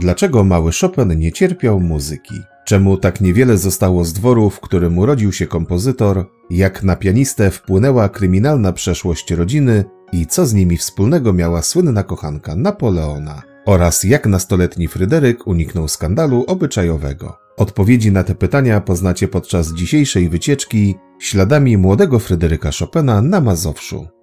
Dlaczego mały Chopin nie cierpiał muzyki? Czemu tak niewiele zostało z dworu, w którym urodził się kompozytor? Jak na pianistę wpłynęła kryminalna przeszłość rodziny i co z nimi wspólnego miała słynna kochanka Napoleona? Oraz jak nastoletni Fryderyk uniknął skandalu obyczajowego? Odpowiedzi na te pytania poznacie podczas dzisiejszej wycieczki śladami młodego Fryderyka Chopina na Mazowszu.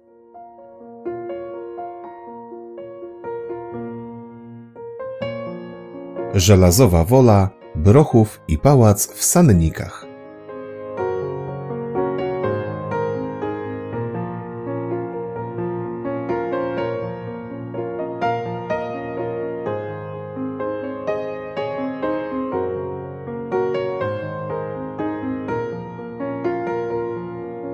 Żelazowa Wola, Brochów i Pałac w Sannikach.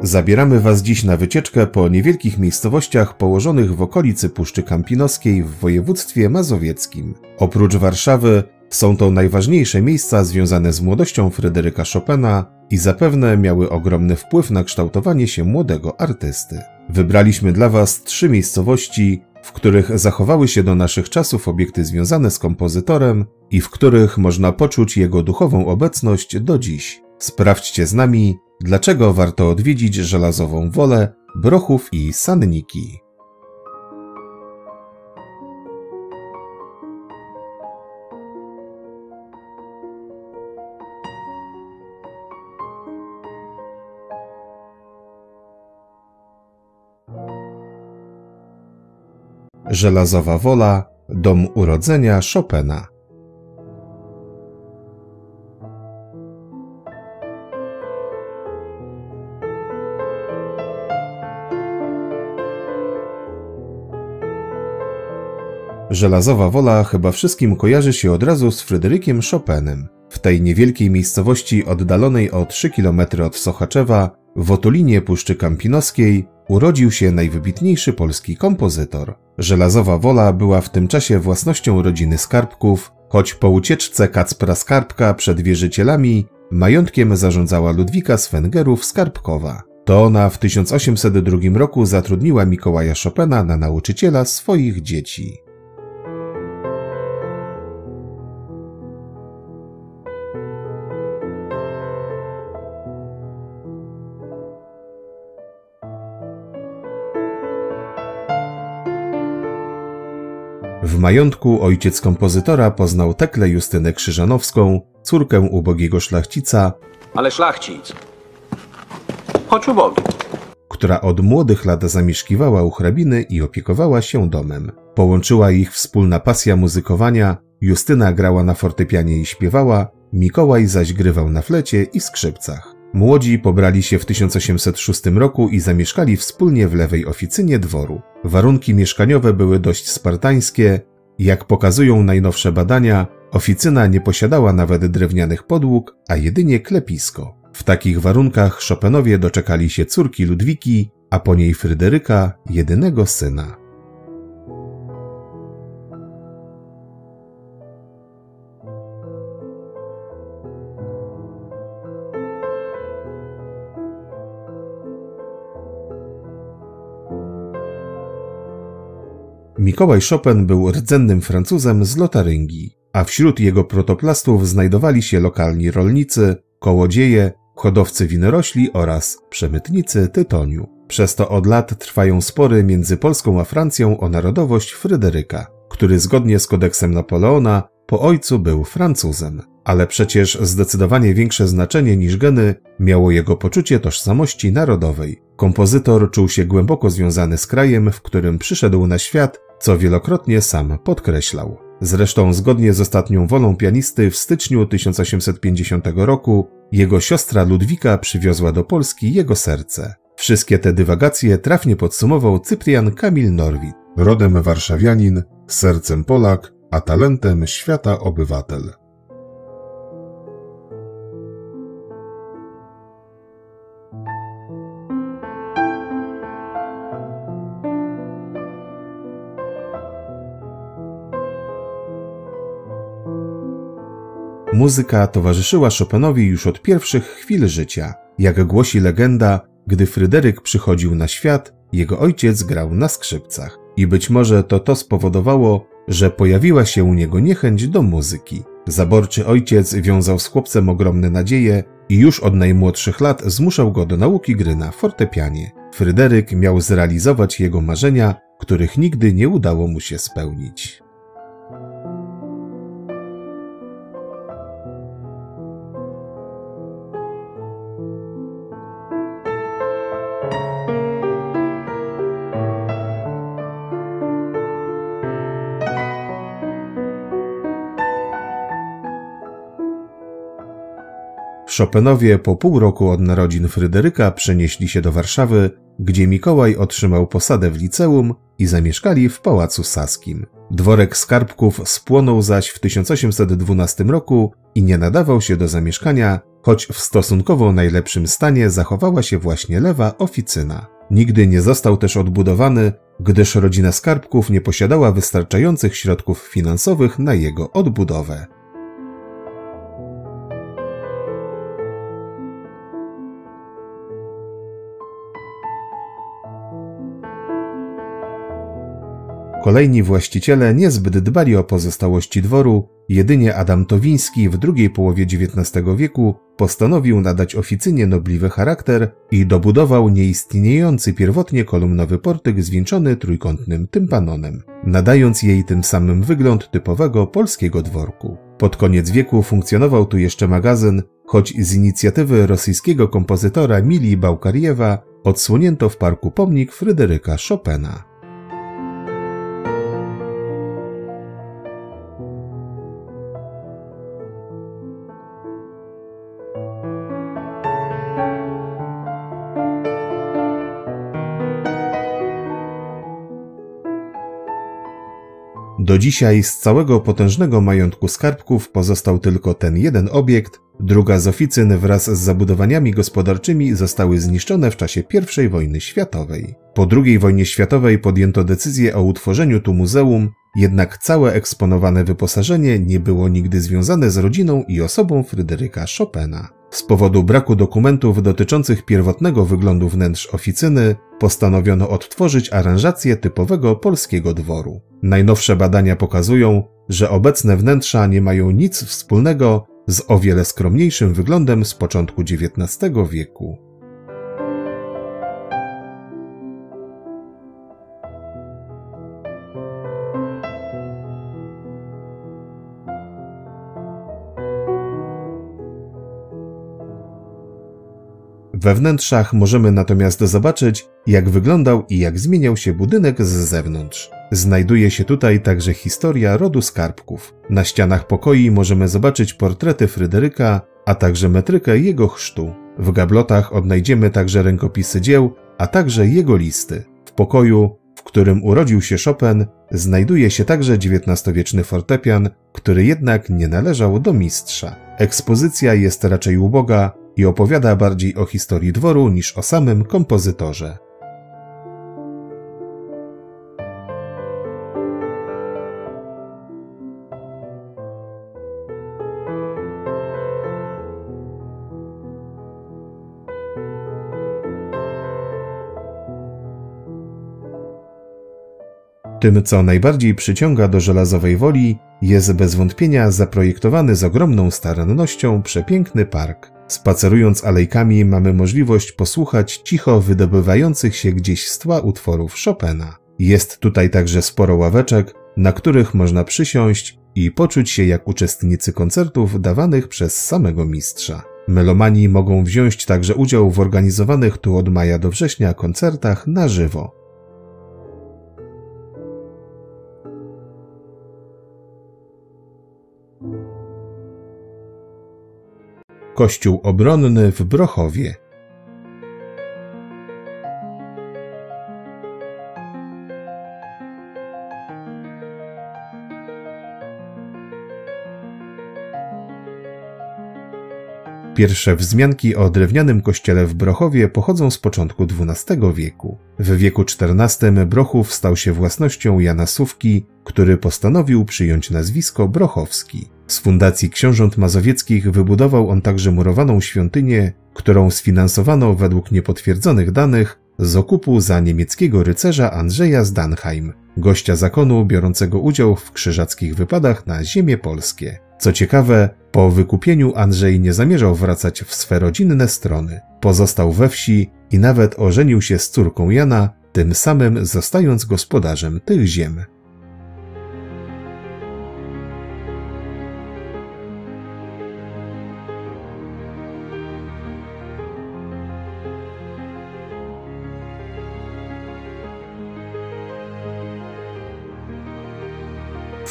Zabieramy Was dziś na wycieczkę po niewielkich miejscowościach położonych w okolicy Puszczy Kampinoskiej w województwie mazowieckim. Oprócz Warszawy są to najważniejsze miejsca związane z młodością Fryderyka Chopina i zapewne miały ogromny wpływ na kształtowanie się młodego artysty. Wybraliśmy dla Was trzy miejscowości, w których zachowały się do naszych czasów obiekty związane z kompozytorem i w których można poczuć jego duchową obecność do dziś. Sprawdźcie z nami, dlaczego warto odwiedzić żelazową wolę, Brochów i Sanniki. Żelazowa Wola, dom urodzenia Chopina. Żelazowa Wola chyba wszystkim kojarzy się od razu z Fryderykiem Chopinem. W tej niewielkiej miejscowości oddalonej o 3 km od Sochaczewa, w otulinie Puszczy Kampinoskiej, urodził się najwybitniejszy polski kompozytor. Żelazowa Wola była w tym czasie własnością rodziny Skarbków, choć po ucieczce Kacpra Skarbka przed wierzycielami majątkiem zarządzała Ludwika Swengerów Skarbkowa. To ona w 1802 roku zatrudniła Mikołaja Chopina na nauczyciela swoich dzieci. Majątku ojciec kompozytora poznał Teklę Justynę Krzyżanowską, córkę ubogiego szlachcica, Ale szlachcic. Choć ubogi. która od młodych lat zamieszkiwała u hrabiny i opiekowała się domem. Połączyła ich wspólna pasja muzykowania, Justyna grała na fortepianie i śpiewała, Mikołaj zaś grywał na flecie i skrzypcach. Młodzi pobrali się w 1806 roku i zamieszkali wspólnie w lewej oficynie dworu. Warunki mieszkaniowe były dość spartańskie. Jak pokazują najnowsze badania, oficyna nie posiadała nawet drewnianych podłóg, a jedynie klepisko. W takich warunkach Chopinowie doczekali się córki Ludwiki, a po niej Fryderyka, jedynego syna. Mikołaj Chopin był rdzennym Francuzem z Lotaryngii, a wśród jego protoplastów znajdowali się lokalni rolnicy, kołodzieje, hodowcy winorośli oraz przemytnicy tytoniu. Przez to od lat trwają spory między Polską a Francją o narodowość Fryderyka, który zgodnie z kodeksem Napoleona po ojcu był Francuzem. ale przecież zdecydowanie większe znaczenie niż geny miało jego poczucie tożsamości narodowej. Kompozytor czuł się głęboko związany z krajem, w którym przyszedł na świat, co wielokrotnie sam podkreślał. Zresztą zgodnie z ostatnią wolą pianisty w styczniu 1850 roku jego siostra Ludwika przywiozła do Polski jego serce. Wszystkie te dywagacje trafnie podsumował Cyprian Kamil Norwid. Rodem warszawianin, sercem Polak, a talentem świata obywatel. Muzyka towarzyszyła Chopinowi już od pierwszych chwil życia. Jak głosi legenda, gdy Fryderyk przychodził na świat, jego ojciec grał na skrzypcach. I być może to to spowodowało, że pojawiła się u niego niechęć do muzyki. Zaborczy ojciec wiązał z chłopcem ogromne nadzieje i już od najmłodszych lat zmuszał go do nauki gry na fortepianie. Fryderyk miał zrealizować jego marzenia, których nigdy nie udało mu się spełnić. Chopinowie po pół roku od narodzin Fryderyka przenieśli się do Warszawy, gdzie Mikołaj otrzymał posadę w liceum i zamieszkali w Pałacu Saskim. Dworek Skarbków spłonął zaś w 1812 roku i nie nadawał się do zamieszkania, choć w stosunkowo najlepszym stanie zachowała się właśnie lewa oficyna. Nigdy nie został też odbudowany, gdyż rodzina Skarbków nie posiadała wystarczających środków finansowych na jego odbudowę. Kolejni właściciele niezbyt dbali o pozostałości dworu, jedynie Adam Towiński w drugiej połowie XIX wieku postanowił nadać oficynie nobliwy charakter i dobudował nieistniejący pierwotnie kolumnowy portyk zwieńczony trójkątnym tympanonem, nadając jej tym samym wygląd typowego polskiego dworku. Pod koniec wieku funkcjonował tu jeszcze magazyn, choć z inicjatywy rosyjskiego kompozytora Mili Bałkariewa odsłonięto w parku pomnik Fryderyka Chopina. Do dzisiaj z całego potężnego majątku skarbków pozostał tylko ten jeden obiekt, druga z oficyn wraz z zabudowaniami gospodarczymi zostały zniszczone w czasie I wojny światowej. Po II wojnie światowej podjęto decyzję o utworzeniu tu muzeum, jednak całe eksponowane wyposażenie nie było nigdy związane z rodziną i osobą Fryderyka Chopina. Z powodu braku dokumentów dotyczących pierwotnego wyglądu wnętrz oficyny postanowiono odtworzyć aranżację typowego polskiego dworu. Najnowsze badania pokazują, że obecne wnętrza nie mają nic wspólnego z o wiele skromniejszym wyglądem z początku XIX wieku. We wnętrzach możemy natomiast zobaczyć, jak wyglądał i jak zmieniał się budynek z zewnątrz. Znajduje się tutaj także historia rodu skarbków. Na ścianach pokoi możemy zobaczyć portrety Fryderyka, a także metrykę jego chrztu. W gablotach odnajdziemy także rękopisy dzieł, a także jego listy. W pokoju, w którym urodził się Chopin, znajduje się także XIX-wieczny fortepian, który jednak nie należał do mistrza. Ekspozycja jest raczej uboga, i opowiada bardziej o historii dworu niż o samym kompozytorze. Tym, co najbardziej przyciąga do żelazowej woli, jest bez wątpienia zaprojektowany z ogromną starannością przepiękny park. Spacerując alejkami mamy możliwość posłuchać cicho wydobywających się gdzieś z tła utworów Chopina. Jest tutaj także sporo ławeczek, na których można przysiąść i poczuć się jak uczestnicy koncertów dawanych przez samego mistrza. Melomani mogą wziąć także udział w organizowanych tu od maja do września koncertach na żywo. Kościół obronny w Brochowie. Pierwsze wzmianki o drewnianym kościele w Brochowie pochodzą z początku XII wieku. W wieku XIV Brochów stał się własnością Jana Sówki, który postanowił przyjąć nazwisko Brochowski. Z fundacji książąt mazowieckich wybudował on także murowaną świątynię, którą sfinansowano według niepotwierdzonych danych z okupu za niemieckiego rycerza Andrzeja z Danheim, gościa zakonu biorącego udział w krzyżackich wypadach na ziemie polskie. Co ciekawe, po wykupieniu Andrzej nie zamierzał wracać w swe rodzinne strony. Pozostał we wsi i nawet ożenił się z córką Jana, tym samym zostając gospodarzem tych ziem.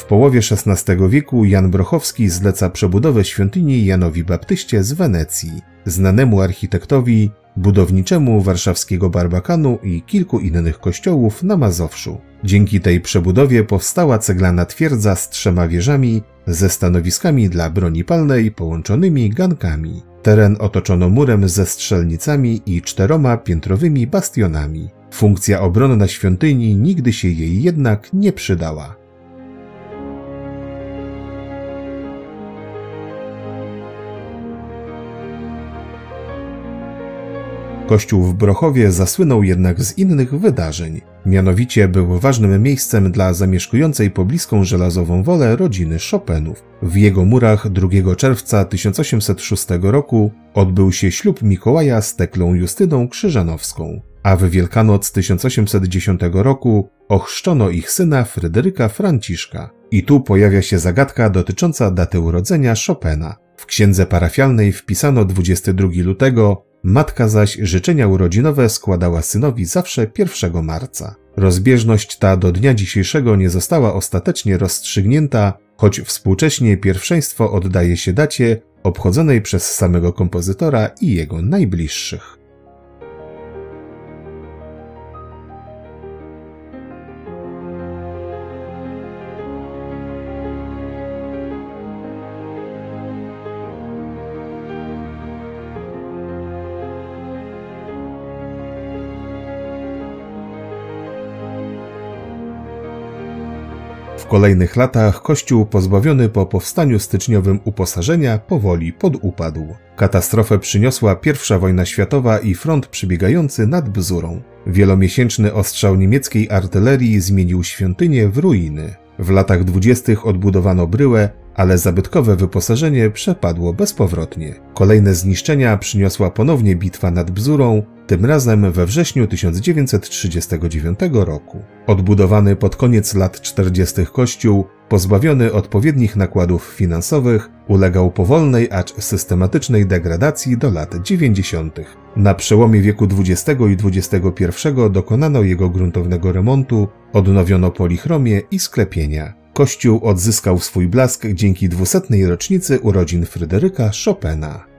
W połowie XVI wieku Jan Brochowski zleca przebudowę świątyni Janowi Baptyście z Wenecji, znanemu architektowi, budowniczemu warszawskiego Barbakanu i kilku innych kościołów na Mazowszu. Dzięki tej przebudowie powstała ceglana twierdza z trzema wieżami, ze stanowiskami dla broni palnej połączonymi gankami. Teren otoczono murem ze strzelnicami i czteroma piętrowymi bastionami. Funkcja obronna świątyni nigdy się jej jednak nie przydała. Kościół w Brochowie zasłynął jednak z innych wydarzeń. Mianowicie był ważnym miejscem dla zamieszkującej pobliską żelazową wolę rodziny Chopinów. W jego murach 2 czerwca 1806 roku odbył się ślub Mikołaja z Teklą Justyną Krzyżanowską, a w Wielkanoc 1810 roku ochrzczono ich syna Fryderyka Franciszka. I tu pojawia się zagadka dotycząca daty urodzenia Chopina. W księdze parafialnej wpisano 22 lutego, Matka zaś życzenia urodzinowe składała synowi zawsze 1 marca. Rozbieżność ta do dnia dzisiejszego nie została ostatecznie rozstrzygnięta, choć współcześnie pierwszeństwo oddaje się dacie obchodzonej przez samego kompozytora i jego najbliższych. W kolejnych latach kościół pozbawiony po powstaniu styczniowym uposażenia powoli podupadł. Katastrofę przyniosła I wojna światowa i front przybiegający nad Bzurą. Wielomiesięczny ostrzał niemieckiej artylerii zmienił świątynię w ruiny. W latach dwudziestych odbudowano bryłę, ale zabytkowe wyposażenie przepadło bezpowrotnie. Kolejne zniszczenia przyniosła ponownie bitwa nad Bzurą, tym razem we wrześniu 1939 roku. Odbudowany pod koniec lat 40. kościół, pozbawiony odpowiednich nakładów finansowych, ulegał powolnej, acz systematycznej degradacji do lat 90. Na przełomie wieku XX i XXI dokonano jego gruntownego remontu, odnowiono polichromię i sklepienia. Kościół odzyskał swój blask dzięki dwusetnej rocznicy urodzin Fryderyka Chopina.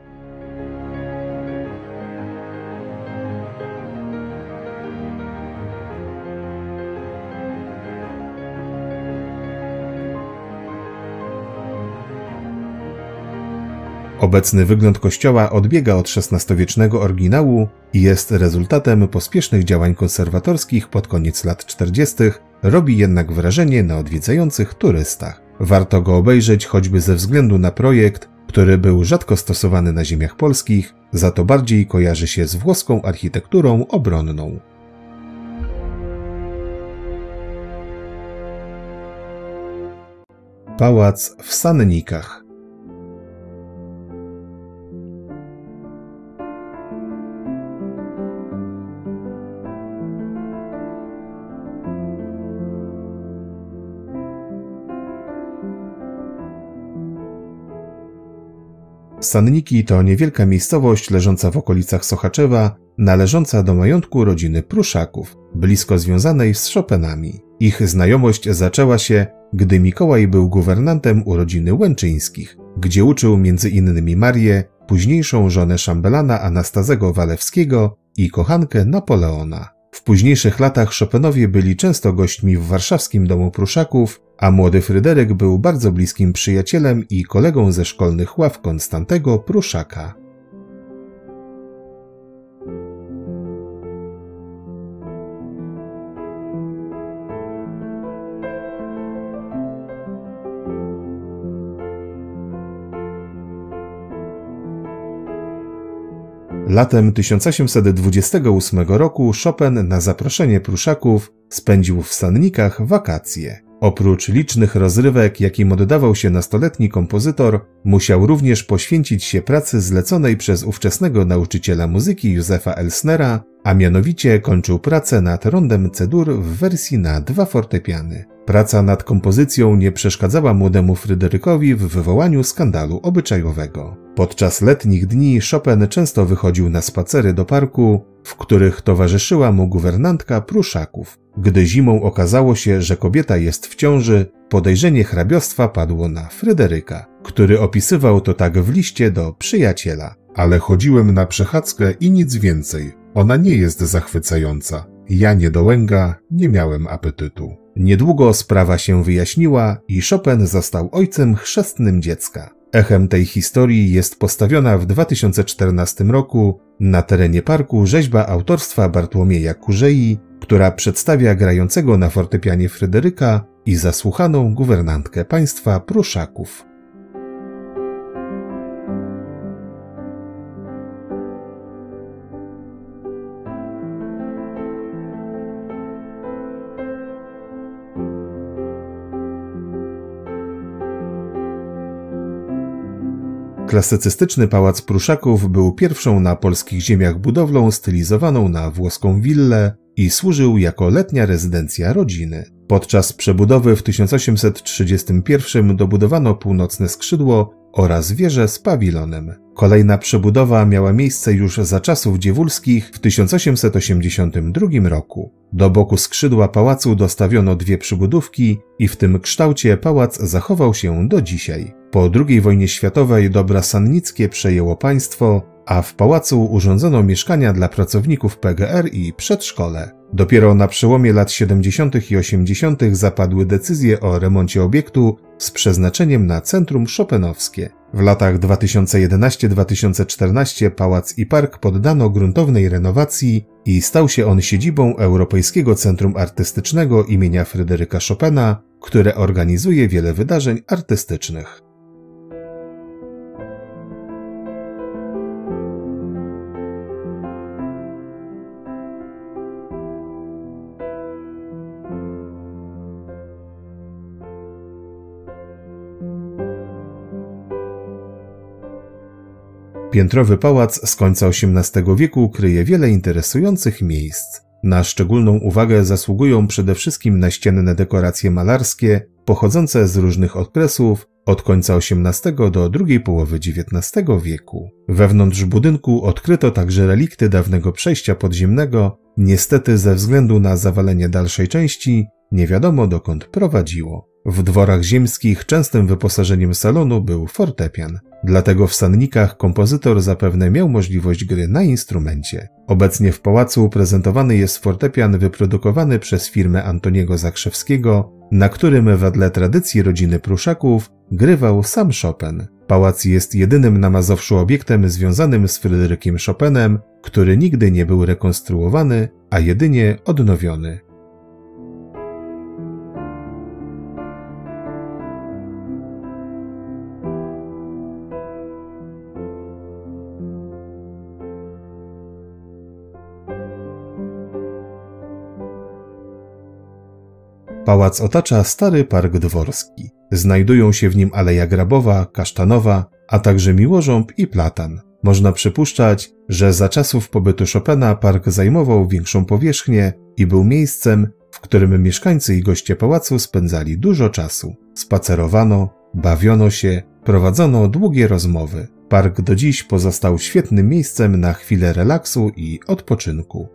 Obecny wygląd kościoła odbiega od XVI-wiecznego oryginału i jest rezultatem pospiesznych działań konserwatorskich pod koniec lat 40., robi jednak wrażenie na odwiedzających turystach. Warto go obejrzeć choćby ze względu na projekt, który był rzadko stosowany na ziemiach polskich, za to bardziej kojarzy się z włoską architekturą obronną. Pałac w Sannikach Sanniki to niewielka miejscowość leżąca w okolicach Sochaczewa, należąca do majątku rodziny Pruszaków, blisko związanej z Chopinami. Ich znajomość zaczęła się, gdy Mikołaj był guwernantem u rodziny Łęczyńskich, gdzie uczył m.in. Marię, późniejszą żonę szambelana Anastazego Walewskiego i kochankę Napoleona. W późniejszych latach Chopinowie byli często gośćmi w warszawskim domu Pruszaków, a młody Fryderyk był bardzo bliskim przyjacielem i kolegą ze szkolnych ław Konstantego Pruszaka. Latem 1828 roku Chopin na zaproszenie Pruszaków spędził w Sannikach wakacje. Oprócz licznych rozrywek, jakim oddawał się nastoletni kompozytor, musiał również poświęcić się pracy zleconej przez ówczesnego nauczyciela muzyki Józefa Elsnera, a mianowicie kończył pracę nad rondem cedur w wersji na dwa fortepiany. Praca nad kompozycją nie przeszkadzała młodemu Fryderykowi w wywołaniu skandalu obyczajowego. Podczas letnich dni Chopin często wychodził na spacery do parku, w których towarzyszyła mu guwernantka Pruszaków. Gdy zimą okazało się, że kobieta jest w ciąży, podejrzenie hrabiostwa padło na Fryderyka, który opisywał to tak w liście do przyjaciela. Ale chodziłem na przechadzkę i nic więcej. Ona nie jest zachwycająca. Ja nie dołęga, nie miałem apetytu. Niedługo sprawa się wyjaśniła i Chopin został ojcem chrzestnym dziecka. Echem tej historii jest postawiona w 2014 roku na terenie parku rzeźba autorstwa Bartłomieja Kurzei, która przedstawia grającego na fortepianie Fryderyka i zasłuchaną guwernantkę państwa Pruszaków. Klasycystyczny pałac Pruszaków był pierwszą na polskich ziemiach budowlą stylizowaną na włoską willę i służył jako letnia rezydencja rodziny. Podczas przebudowy w 1831 dobudowano północne skrzydło oraz wieżę z pawilonem. Kolejna przebudowa miała miejsce już za czasów dziewulskich w 1882 roku. Do boku skrzydła pałacu dostawiono dwie przybudówki i w tym kształcie pałac zachował się do dzisiaj. Po II wojnie światowej dobra sannickie przejęło państwo, a w pałacu urządzono mieszkania dla pracowników PGR i przedszkole. Dopiero na przełomie lat 70. i 80. zapadły decyzje o remoncie obiektu z przeznaczeniem na centrum szopenowskie. W latach 2011-2014 pałac i park poddano gruntownej renowacji i stał się on siedzibą Europejskiego Centrum Artystycznego imienia Fryderyka Chopina, które organizuje wiele wydarzeń artystycznych. Piętrowy pałac z końca XVIII wieku kryje wiele interesujących miejsc. Na szczególną uwagę zasługują przede wszystkim naścienne dekoracje malarskie pochodzące z różnych okresów od końca XVIII do drugiej połowy XIX wieku. Wewnątrz budynku odkryto także relikty dawnego przejścia podziemnego, niestety ze względu na zawalenie dalszej części nie wiadomo dokąd prowadziło. W dworach ziemskich częstym wyposażeniem salonu był fortepian. Dlatego w Sannikach kompozytor zapewne miał możliwość gry na instrumencie. Obecnie w pałacu prezentowany jest fortepian wyprodukowany przez firmę Antoniego Zakrzewskiego, na którym wedle tradycji rodziny Pruszaków grywał sam Chopin. Pałac jest jedynym na Mazowszu obiektem związanym z Fryderykiem Chopinem, który nigdy nie był rekonstruowany, a jedynie odnowiony. Pałac otacza stary park dworski. Znajdują się w nim aleja grabowa, kasztanowa, a także miłożąb i platan. Można przypuszczać, że za czasów pobytu Chopina park zajmował większą powierzchnię i był miejscem, w którym mieszkańcy i goście pałacu spędzali dużo czasu. Spacerowano, bawiono się, prowadzono długie rozmowy. Park do dziś pozostał świetnym miejscem na chwilę relaksu i odpoczynku.